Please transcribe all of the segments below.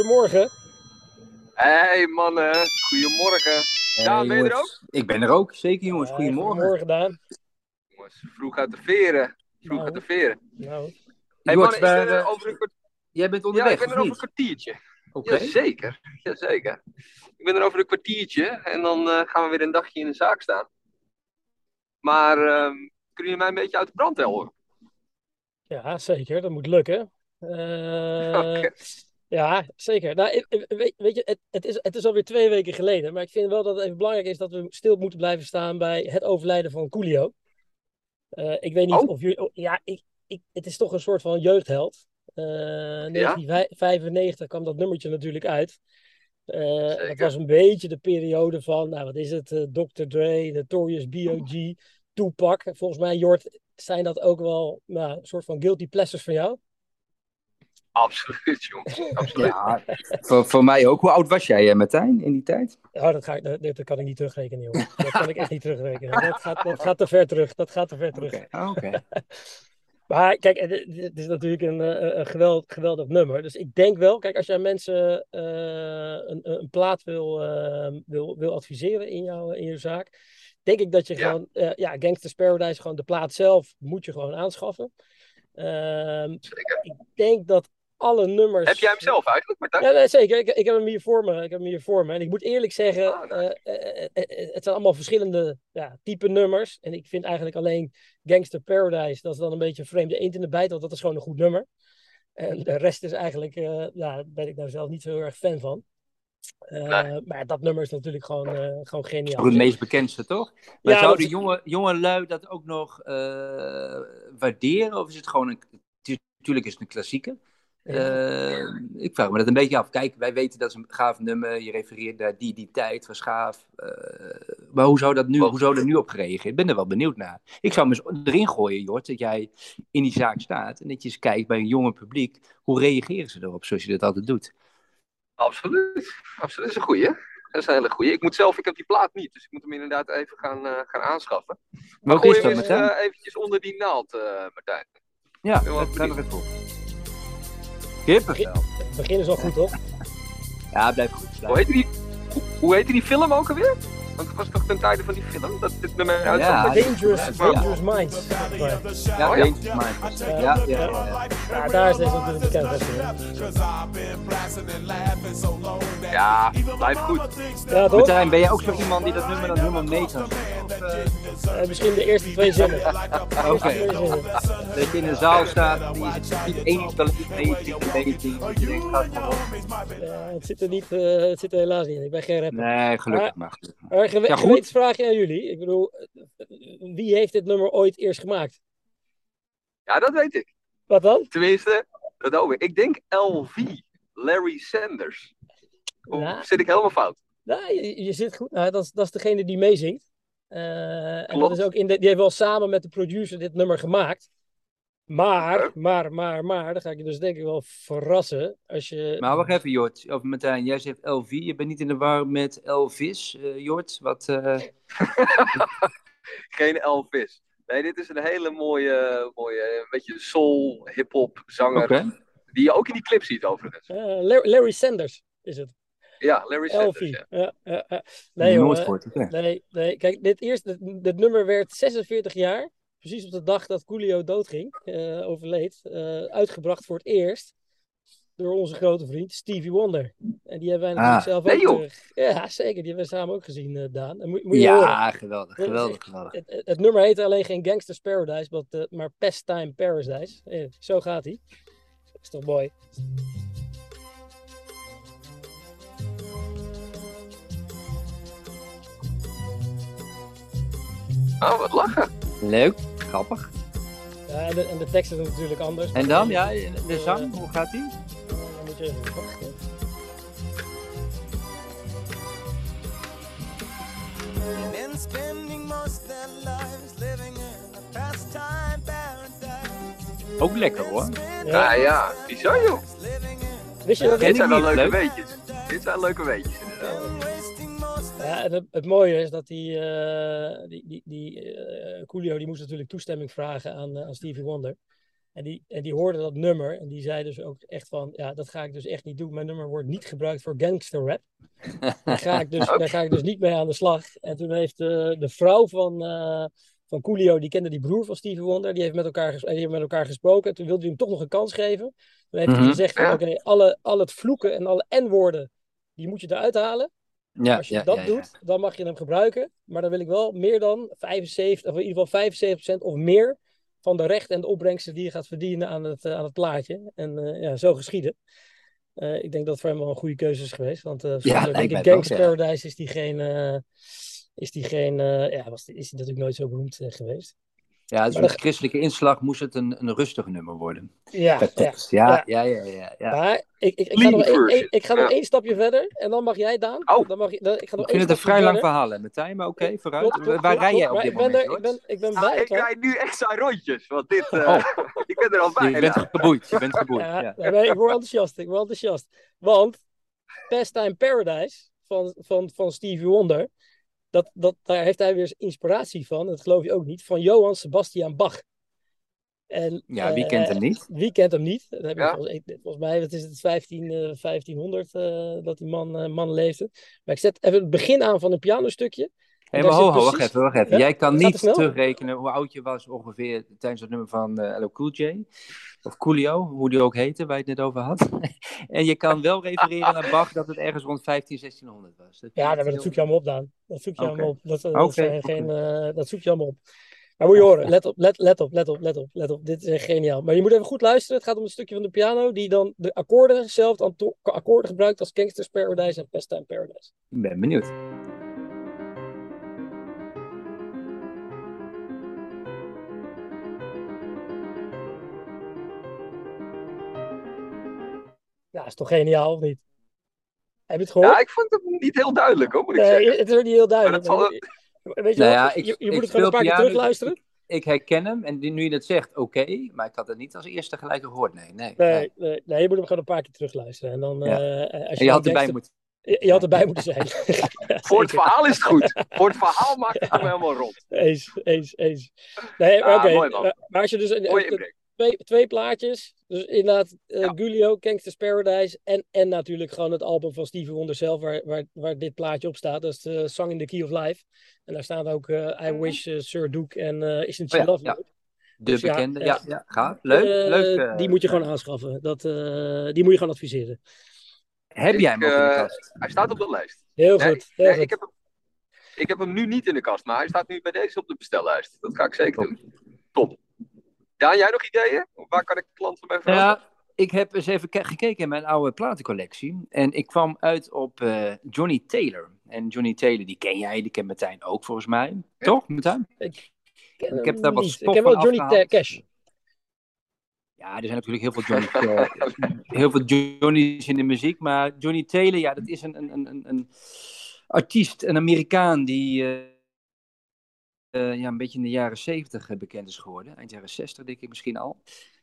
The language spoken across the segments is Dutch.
Goedemorgen. Hey mannen, goedemorgen. Ja, ben je er ook? Ik ben er ook, zeker jongens. Ja, Goedemorgen. Goedemorgen, Daan. Jongens, vroeg uit de veren. Vroeg Nou. uit de veren. Nou, Hey Jort, mannen, is er, eh, over een kwart- Jij bent Ja, onderweg, ik ben er over een kwartiertje. Oké. Jazeker, jazeker. Ik ben er over een kwartiertje en dan eh, gaan we weer een dagje in de zaak staan. Maar ehm, kunnen jullie mij een beetje uit de brand helpen? ja, zeker. Dat moet lukken. Eh, Oké. Ja, zeker. Nou, weet, weet je, het, het, is, het is alweer twee weken geleden. Maar ik vind wel dat het even belangrijk is dat we stil moeten blijven staan bij het overlijden van Coolio. Eh, ik weet niet Oh. of jullie. oh, ja, ik, ik, het is toch een soort van jeugdheld. Eh 1995 kwam dat nummertje natuurlijk uit. Eh dat was een beetje de periode van, nou wat is het, Dr. Dre, Notorious B.O.G., Tupac. Volgens mij, Jort, zijn dat ook wel nou, een soort van guilty pleasures van jou? Absoluut, jongens. Absoluut. Ja, voor, voor mij ook. Hoe oud was jij, eh, Martijn, in die tijd? Oh, dat, ga ik, dat, dat kan ik niet terugrekenen, jongen. Dat kan ik echt niet terugrekenen. Dat gaat, dat gaat te ver terug. Dat gaat te ver terug. Oké. Oké. Maar kijk, het, het is natuurlijk een, eh, een geweld, geweldig nummer. Dus ik denk wel, kijk, als jij mensen eh, een, een plaat wil, eh, wil, wil adviseren in, jouw in je zaak, denk ik dat je Ja. gewoon, eh, ja, Gangsters Paradise, gewoon de plaat zelf moet je gewoon aanschaffen. Ehm, ik denk dat alle nummers. Heb jij hem zelf eigenlijk, Martijn? Ja, nee, zeker. Ik, ik heb hem hier voor me. Ik heb hem hier voor me. En ik moet eerlijk zeggen, Ah, nice. eh, eh, eh, het zijn allemaal verschillende ja, type nummers. En ik vind eigenlijk alleen Gangster Paradise, dat is dan een beetje een vreemde eend in de bijt, want dat is gewoon een goed nummer. En de rest is eigenlijk, eh ja, daar ben ik nou zelf niet zo heel erg fan van. Eh, Nee. Maar dat nummer is natuurlijk gewoon, eh, gewoon geniaal. Het meest bekendste, toch? Maar Ja, zouden jonge, jonge lui dat ook nog eh, waarderen? Of is het gewoon een... het is- Natuurlijk is het een klassieker. Eh, ik vraag me dat een beetje af. Kijk, wij weten dat is een gaaf nummer. Je refereert naar die, die tijd, was gaaf. Eh, maar hoe zou, dat nu, hoe zou er nu op gereageerd? Ik ben er wel benieuwd naar. Ik zou eens erin gooien, Jort, dat jij in die zaak staat. En dat je eens kijkt bij een jonge publiek. Hoe reageren ze erop, zoals je dat altijd doet? Absoluut. Absoluut. Dat is een goeie. Dat is een hele goeie. Ik moet zelf, ik heb die plaat niet, dus ik moet hem inderdaad even gaan, eh, gaan aanschaffen. Maar is dat, eens eh, eventjes onder die naald, eh, Martijn. ja, dat er even op. Kippenvel. Het begin is al goed, toch? Ja, blijf goed. Blijf Hoe heette die, hoe, hoe heette die film ook alweer? Want het was toch ten tijde van die film dat dit nummer uitkwam? Ja, Dangerous, Ja. Dangerous Minds. Ja, Oh, ja. Dangerous Minds. Ja, ja, ja, ja. ja, daar is deze natuurlijk bekend van. Ja, blijf goed. Ja, toch? Martijn, ben jij ook zo iemand die dat nummer dan helemaal mee kan eh, Eh, misschien de eerste twee zinnen. Oké. Dat je in een zaal staat, die is niet één het een beetje. Gewoon. Ja, het zit er niet, eh, het zit er helaas niet in. Ik ben geen rapper. Nee, gelukkig maar. gelukkig maar. Gewe Ja, gewetensvraagje aan jullie. Ik bedoel, wie heeft dit nummer ooit eerst gemaakt? Ja, dat weet ik. Wat dan? Tenminste, dat ook weer. Ik denk LV, Larry Sanders. Of Ja. zit ik helemaal fout? Nou, je, je zit goed. Nou, dat, is, dat is degene die meezingt. Eh, en dat is ook in de, die heeft wel samen met de producer dit nummer gemaakt. Maar, maar, maar, maar, dan ga ik je dus denk ik wel verrassen. Als je. Maar wacht even, Jort. Of Martijn, jij zegt LV. Je bent niet in de war met Elvis, eh Jort. Wat, eh, Geen Elvis. Nee, dit is een hele mooie, mooie een beetje soul, hip-hop zanger. Die je ook in die clip ziet, overigens. eh, Larry, Larry Sanders is het. Ja, Larry Sanders. Elfie. Ja. Ja, ja, ja. Nee, nooit joh, gehoord. Oké. Nee, nee. Kijk, dit, eerst, dit, dit nummer werd 46 jaar. Precies op de dag dat Coolio doodging, eh, overleed. eh, uitgebracht voor het eerst. Door onze grote vriend Stevie Wonder. En die hebben wij natuurlijk Ah, zelf nee, ook. joh. eh, ja, zeker. Die hebben we samen ook gezien, Daan. En moet, moet je horen. Ja, geweldig, geweldig, geweldig. Het, het, het nummer heet alleen geen Gangsters Paradise, maar, maar Pastime Paradise. Eh, zo gaat hij. Dat is toch mooi. Oh, wat lachen. Leuk, grappig. Ja, en, de, en de tekst is natuurlijk anders. En dan, ja, de zang, hoe gaat die? Dan moet je even wachten. Ook lekker hoor. Ja, ja. Bizar, joh. Wist je dat Dit zijn wel leuke leuk. weetjes. Dit zijn leuke weetjes, Ja, het, het mooie is dat die, eh die, die, die eh, Coolio die moest natuurlijk toestemming vragen aan, eh, aan Stevie Wonder. En die, en die hoorde dat nummer en die zei dus ook echt van, ja, dat ga ik dus echt niet doen. Mijn nummer wordt niet gebruikt voor gangster rap. Daar ga ik dus, daar ga ik dus niet mee aan de slag. En toen heeft de, de vrouw van, van Coolio, die kende die broer van Stevie Wonder, die heeft met elkaar, ges- die heeft met elkaar gesproken. En toen wilde hij hem toch nog een kans geven. Toen heeft hij Mhm. gezegd Ja. oké, alle, al het vloeken en alle n-woorden, die moet je eruit halen. Ja, Als je ja, dat ja, doet, dan mag je hem gebruiken. Maar dan wil ik wel meer dan 75, of in ieder geval 75% of meer van de rechten en de opbrengsten die je gaat verdienen aan het, eh, aan het plaatje. En eh, ja, zo geschieden. Eh, ik denk dat het voor hem wel een goede keuze is geweest. Want eh Ja, ik, Gangster ja. Paradise is die geen, is die geen ja, was, is die natuurlijk nooit zo beroemd geweest. Ja, dus met christelijke inslag moest het een, een rustig nummer worden. Ja, Per ja. tekst. Ja, ja. ja, ja, ja. ja. Maar ik, ik, ik ga nog, één- ik ga nog één stapje verder. En dan mag jij, Daan. Oh. Dan mag je, dan, ik ga nog Ik vind één het een vrij lang verder. verhaal, hè, Martijn, maar oké, vooruit. Klopt, klopt, Waar klopt, rij jij op dit Maar ik ben moment, er-? Ik ben, ik ben Ja, bij. ik rijd nu extra rondjes, want dit, eh, Oh. ik ben er al Je bijna. bent geboeid, je bent geboeid. Ja, Ja. nee, ik word enthousiast. Ik word enthousiast. Want Pastime Paradise van, van, van Stevie Wonder, dat, dat, daar heeft hij weer inspiratie van, dat geloof je ook niet, van Johann Sebastian Bach. En, Ja, wie eh, kent hem niet? Wie kent hem niet? Dat heb Ja. volgens, mij, wat is het, 15, eh, 1500 eh, dat die man, eh, man leefde. Maar ik zet even het begin aan van een pianostukje. Daar maar ho, ho, wacht precies- even, wacht even. Ja? Jij kan niet terugrekenen hoe oud je was ongeveer tijdens het nummer van LL Cool J. Of Coolio, hoe die ook heette, waar je het net over had. en je kan wel refereren naar Bach dat het ergens rond 15, 1600 was. Dat Ja, dat, dat heel- zoek je allemaal op, Daan. Dat zoek je allemaal op. Dat, dat, zijn geen, eh, dat zoek je allemaal op. Maar moet je horen, let op, let, let op, let op, let op, let op. Dit is echt geniaal. Maar je moet even goed luisteren. Het gaat om een stukje van de piano die dan de akkoorden zelf, akkoorden gebruikt als Gangster's Paradise en Pastime Paradise. Ik ben benieuwd. Ja, is toch geniaal, of niet? Heb je het gehoord? Ja, ik vond het niet heel duidelijk hoor, moet ik Nee, zeggen. het is ook niet heel duidelijk. Maar dat maar je- Weet je Nou wat? ja, ik- je, je moet het gewoon een paar keer terugluisteren. Ik herken hem en nu je dat zegt, oké, maar ik had het niet als eerste gelijk gehoord. Nee, nee. Nee, nee. nee, nee, je moet hem gewoon een paar keer terugluisteren. En dan, Ja. eh, als En je had erbij moeten. Je, je had erbij moeten zijn. Voor het verhaal is het goed. Voor het verhaal maakt het hem helemaal rond. Eens, eens, eens. Nee, Ah, oké. mooi, man. maar- als je dus een, Mooie. Twee, twee plaatjes, dus inderdaad eh Ja. Gulio, Gangster's Paradise en, en natuurlijk gewoon het album van Stevie Wonder zelf, waar, waar, waar dit plaatje op staat. Dat is de Song in the Key of Life. En daar staat ook eh, I Wish, eh, Sir Duke en eh Isn't She Oh ja, Lovely. ja. De Dus bekende, eh, ja, ja, gaaf. Leuk, Eh, leuk. eh, die moet je gewoon aanschaffen. Dat, eh, die moet je gewoon adviseren. Heb jij hem ook in de eh, kast? Hij staat op de lijst. Heel Nee, goed. Heel nee, goed. ik, heb hem, ik heb hem nu niet in de kast, maar hij staat nu bij deze op de bestellijst. Dat ga ik zeker doen. Top. Daan, jij nog ideeën? Waar kan ik klant van mij vragen? Ja, ik heb eens even ke- gekeken in mijn oude platencollectie. En ik kwam uit op eh, Johnny Taylor. En Johnny Taylor, die ken jij, die kent Martijn ook volgens mij. Toch, Martijn? Ik, ik heb daar wat niet. Ik stof ken wel Johnny. Cash. Ja, er zijn natuurlijk heel veel, Johnny, heel veel Johnny's in de muziek. Maar Johnny Taylor, ja, dat is een, een, een- een, artiest, een Amerikaan die eh, ja, een beetje in de jaren zeventig bekend is geworden. Eind jaren zestig, denk ik misschien al.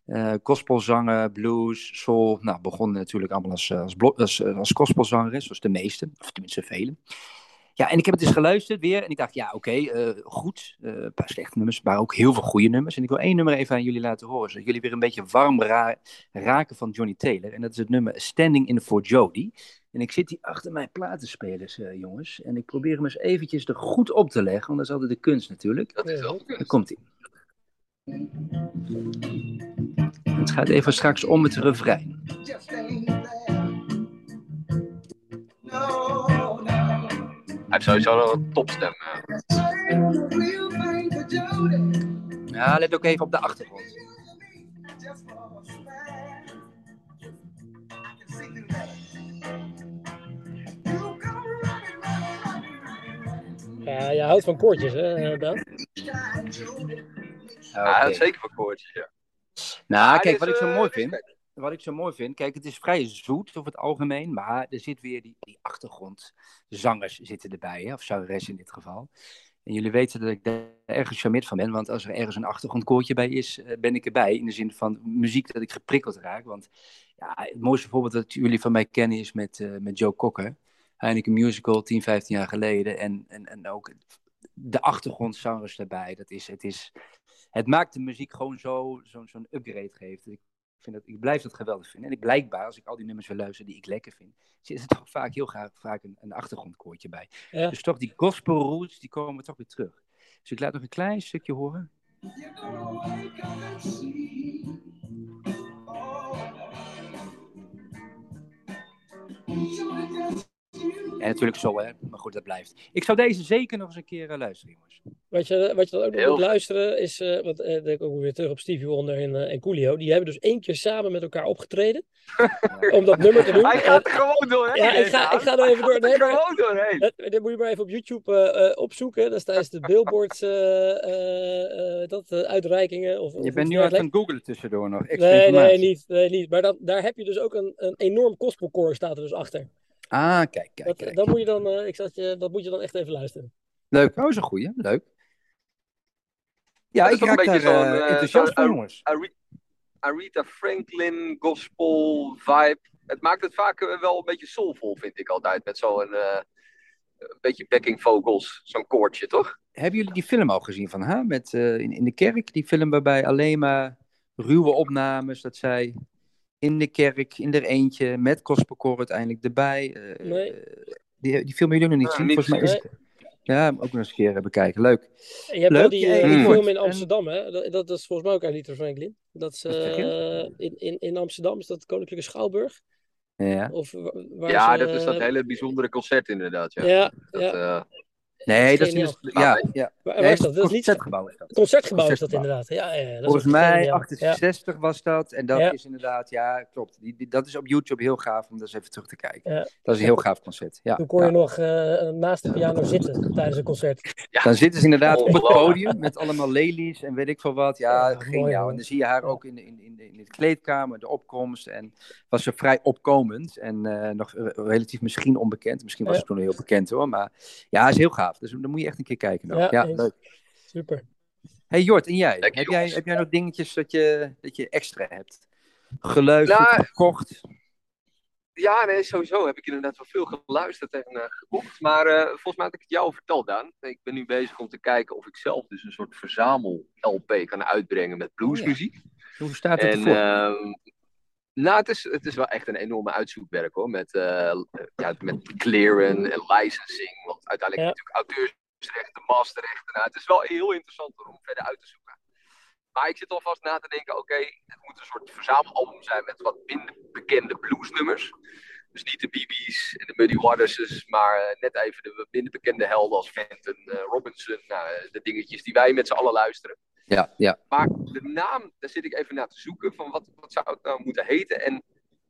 Eh gospelzanger, blues, soul. Nou, begon natuurlijk allemaal als, eh, als, als, eh, als zoals de meeste, of tenminste velen. Ja, en ik heb het eens geluisterd weer. En ik dacht, ja, oké, eh, goed. Eh, een paar slechte nummers, maar ook heel veel goede nummers. En ik wil één nummer even aan jullie laten horen. Zodat jullie weer een beetje warm ra- raken van Johnny Taylor. En dat is het nummer Standing in for Jody. En ik zit hier achter mijn platenspelers, eh, jongens. En ik probeer hem eens eventjes er goed op te leggen. Want dat is altijd de kunst natuurlijk. Dat is wel Daar komt hij. Het gaat even straks om het refrein. Heeft sowieso wel een topstem. eh. Ja, let ook even op de achtergrond. Ja, je houdt van koortjes, hè, eh? Shine, Jody. Ja, Oké. zeker voor koortjes, ja. Nou, kijk, wat ik zo eh, mooi vind. Wat ik zo mooi vind, kijk, het is vrij zoet over het algemeen, maar er zit weer die, die achtergrondzangers zitten erbij, hè, of zangeres in dit geval. En jullie weten dat ik daar erg gecharmeerd van ben, want als er ergens een achtergrondkoortje bij is, eh, ben ik erbij. In de zin van muziek dat ik geprikkeld raak. Want ja, het mooiste voorbeeld dat jullie van mij kennen is met, eh, met Joe Cocker. Heineken Musical, 10, 15 jaar geleden. En, en, en ook de achtergrondzangers daarbij. Dat is, het is, het maakt de muziek gewoon zo, zo'n upgrade geeft. Vind dat, ik blijf dat geweldig vinden. En ik blijkbaar, als ik al die nummers wil luisteren die ik lekker vind, zit er toch vaak heel graag vaak een, een achtergrondkoortje bij. Ja. Dus toch die gospel roots, die komen toch weer terug. Dus ik laat nog een klein stukje horen. En natuurlijk zo, hè. Maar goed, dat blijft. Ik zou deze zeker nog eens een keer eh, luisteren, jongens. Wat je, wat je dan ook nog Heel moet luisteren is, eh want eh, dan denk ik ook weer terug op Stevie Wonder en, eh, en Coolio. Die hebben dus één keer samen met elkaar opgetreden om dat nummer te doen. Hij gaat er gewoon doorheen. Ja, ik hè, ga- ik ga er even Hij door. gaat er Nee, maar- gewoon doorheen. Dat, dat moet je maar even op YouTube eh, eh, opzoeken. Dat is tijdens de Billboard eh, eh, eh, dat, eh, uitreikingen. Of, of Je bent nu aan het googlen tussendoor nog. Nee, nee, niet, nee, niet. Maar dan, daar heb je dus ook een, een enorm gospelkoor staat er dus achter. Ah, kijk, kijk, Dat, kijk. dat, moet je dan, eh, ik zat je, dat moet je dan echt even luisteren. Leuk. Oh, is een goeie. Leuk. Ja, Dat is ik een raak daar beetje zo'n, eh, eh, enthousiast van, jongens. Aretha Franklin, gospel, vibe. Het maakt het vaak wel een beetje soulvol, vind ik altijd. Met zo'n eh, een beetje backing vocals, zo'n koortje, toch? Hebben jullie die film al gezien van haar? Met, eh, in, in de kerk? Die film waarbij alleen maar ruwe opnames, dat zij in de kerk, in er eentje, met gospelkoor uiteindelijk erbij. eh, Nee. Die, die film hebben jullie nog niet Ah, zien? Volgens mij is het... Ja, ook nog eens een keer eh, bekijken. Leuk. En je hebt Leuk, wel die, eh, die mm. film in En- Amsterdam, hè? Dat, dat is volgens mij ook Aretha Franklin. Dat is, eh, in, in, in Amsterdam is dat Koninklijke Schouwburg. Ja. Of wa- waar ja, ze, dat is dat hele bijzondere concert inderdaad. Ja. Ja, Dat, ja. Nee, dat is in Geniaal. het... Ja, ja. Waar, Nee, is dat? Het concertgebouw is dat. concertgebouw is dat inderdaad. Ja, ja, dat Volgens mij geniaal. 68 was dat. En dat Ja. is inderdaad, ja, klopt. Die, die- dat is op YouTube heel gaaf om dat eens even terug te kijken. Ja. Dat is een heel gaaf concert. Ja, Toen kon je ja. nog eh, naast de piano zitten tijdens een concert. Dan zitten ze inderdaad op het podium met allemaal lelies en weet ik veel wat. Ja, Ja, geniaal. hoor. En dan zie je haar ook in, in, in, in de kleedkamer, de opkomst. En was ze vrij opkomend en eh, nog eh, relatief misschien onbekend. Misschien was Ja. ze toen heel bekend hoor. Maar ja, is heel gaaf. Dus dan moet je echt een keer kijken. nog. Ja, leuk. Super. Hey Jort, en jij? Lekker, heb, jij heb jij nog dingetjes dat je, dat je extra hebt? Geluisterd, Nou, gekocht? Ja, nee, sowieso heb ik inderdaad wel veel geluisterd en eh, gekocht. Maar eh, volgens mij had ik het jou al verteld, Daan. Ik ben nu bezig om te kijken of ik zelf dus een soort verzamel-LP kan uitbrengen met bluesmuziek. Hoe staat het En ervoor? ehm, nou, het is, het is wel echt een enorme uitzoekwerk hoor. Met, eh, ja, met clearen en licensing. Uiteindelijk Ja. natuurlijk auteursrechten, masterrechten. Nou, het is wel heel interessant om verder uit te zoeken. Maar ik zit alvast na te denken, oké, het moet een soort verzamelalbum zijn met wat minder bekende bluesnummers. Dus niet de BB's en de Muddy Waterses, maar eh, net even de minder bekende helden als Fenton, eh, Robinson. Nou, eh, de dingetjes die wij met z'n allen luisteren. Ja, ja. Maar de naam, daar zit ik even naar te zoeken. Van wat, wat zou het nou moeten heten? En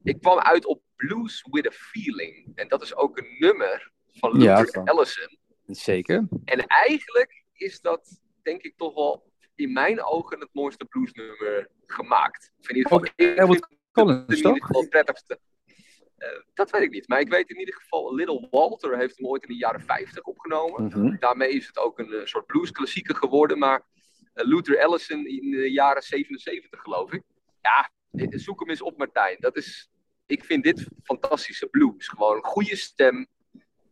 ik kwam uit op Blues with a Feeling. En dat is ook een nummer van Ja, Luther Allison. Zeker. En eigenlijk is dat, denk ik, toch wel in mijn ogen het mooiste bluesnummer gemaakt. Of in ieder geval, Ook ik vind Elwood het Collins, in ieder toch? geval het prettigste. Eh, dat weet ik niet. Maar ik weet in ieder geval, Little Walter heeft hem ooit in de jaren 50 opgenomen. Mhm. Daarmee is het ook een eh, soort bluesklassieker geworden. Maar eh, Luther Allison in de jaren 77, geloof ik. Ja, zoek hem eens op, Martijn. Dat is, ik vind dit fantastische blues. Gewoon een goede stem.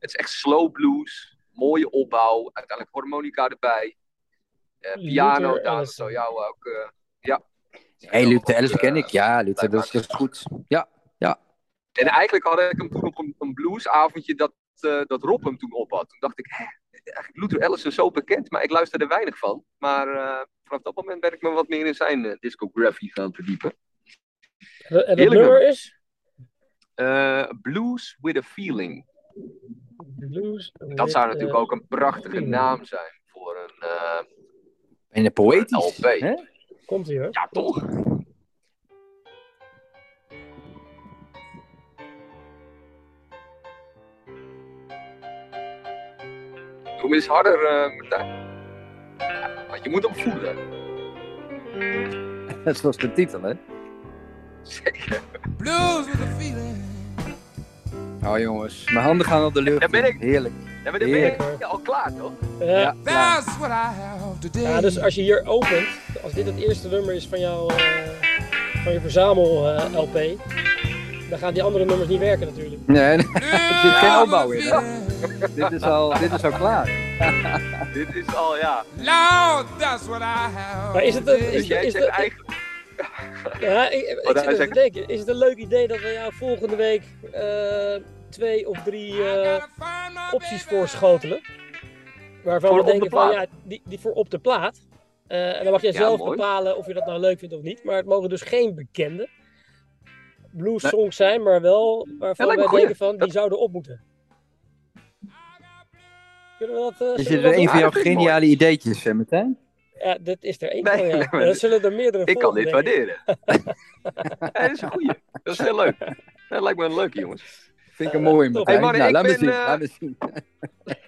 Het is echt slow blues. Mooie opbouw. Uiteindelijk harmonica erbij. Eh, piano, daar Allison. zou jou ook. eh, ja. Hey, Luther eh, ken ik. Ja, Luther, dat is, goed. Ja, En eigenlijk had ik hem toen op een, een bluesavondje dat, eh, dat Rob hem toen op had. Toen dacht ik, hè, eigenlijk Luther Allison zo bekend, maar ik luisterde er weinig van. Maar eh, vanaf dat moment ben ik me wat meer in zijn discography gaan verdiepen. En het nummer nummer. is? Eh, Blues with a Feeling. Blues. Dat zou natuurlijk ook een prachtige feeling. naam zijn voor een eh, en de poëtisch. LP. hè? Komt ie hoor. Ja, toch? Doe hem eens harder, eh Martijn. Want je moet hem voelen. Dat was de titel, hè? Zeker. Blues with a feeling. Oh jongens, mijn handen gaan op de lucht. Daar ben ik. Heerlijk. Ja, maar dan ben je al klaar, toch? Ja. Ja, klaar. That's what I have today. Ja, dus als je hier opent, als dit het eerste nummer is van jouw eh, van je verzamel eh, LP, dan gaan die andere nummers niet werken natuurlijk. Nee, nee. Blues zit geen opbouw in, hè? dit, is al, dit is al klaar. Dit is al, ja. Lord, that's what I have. Maar is het een- Dus is- jij is zegt de- eigenlijk... Ja, ik, ik zit te denken. Is het een leuk idee dat we jou volgende week eh, twee of drie eh, opties voorschotelen? Waarvan Voor we de denken van ja, die, die voor op de plaat. Eh, en dan mag jij Ja, zelf mooi. bepalen of je dat nou leuk vindt of niet. Maar het mogen dus geen bekende blues Nee. songs zijn, maar wel waarvan me wij goeie. denken van die zouden op moeten. Kunnen we dat? eh, Is we dit dat er een van jouw dat geniale ideetjes, eh, Martijn? Ja, dit is er één Nee, van. Ja. nee, Er zullen er meerdere Ik kan dit waarderen. ja, dat is een goeie. Dat is heel leuk. Dat lijkt me een leuke, jongens. Vind ik een Eh, mooie, top. Martijn. Hey, mannen, nou, ik laat me ben, zien. Laat me zien.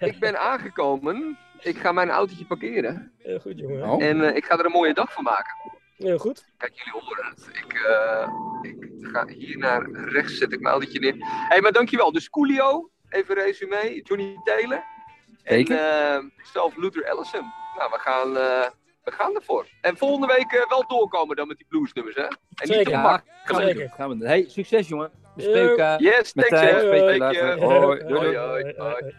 Ik ben aangekomen. Ik ga mijn autootje parkeren. Heel goed, jongen. Oh. En eh, ik ga er een mooie dag van maken. Heel goed. Kijk, jullie horen het. Ik, eh, ik ga hier naar rechts, zet ik mijn autootje neer. Hé, hey, maar dankjewel. Dus Coolio, even resume. Johnny Taylor. Zeker. En eh, zelf Luther Ellison. Nou, we gaan, eh, we gaan ervoor. En volgende week eh, wel doorkomen dan met die bluesnummers, hè? En niet Zeker. te Ja, mak. gaan we. Gaan we doen. Hey, succes jongen. We spreken elkaar. Yes, thanks, Dank later. je. Hoi, hoi, hoi.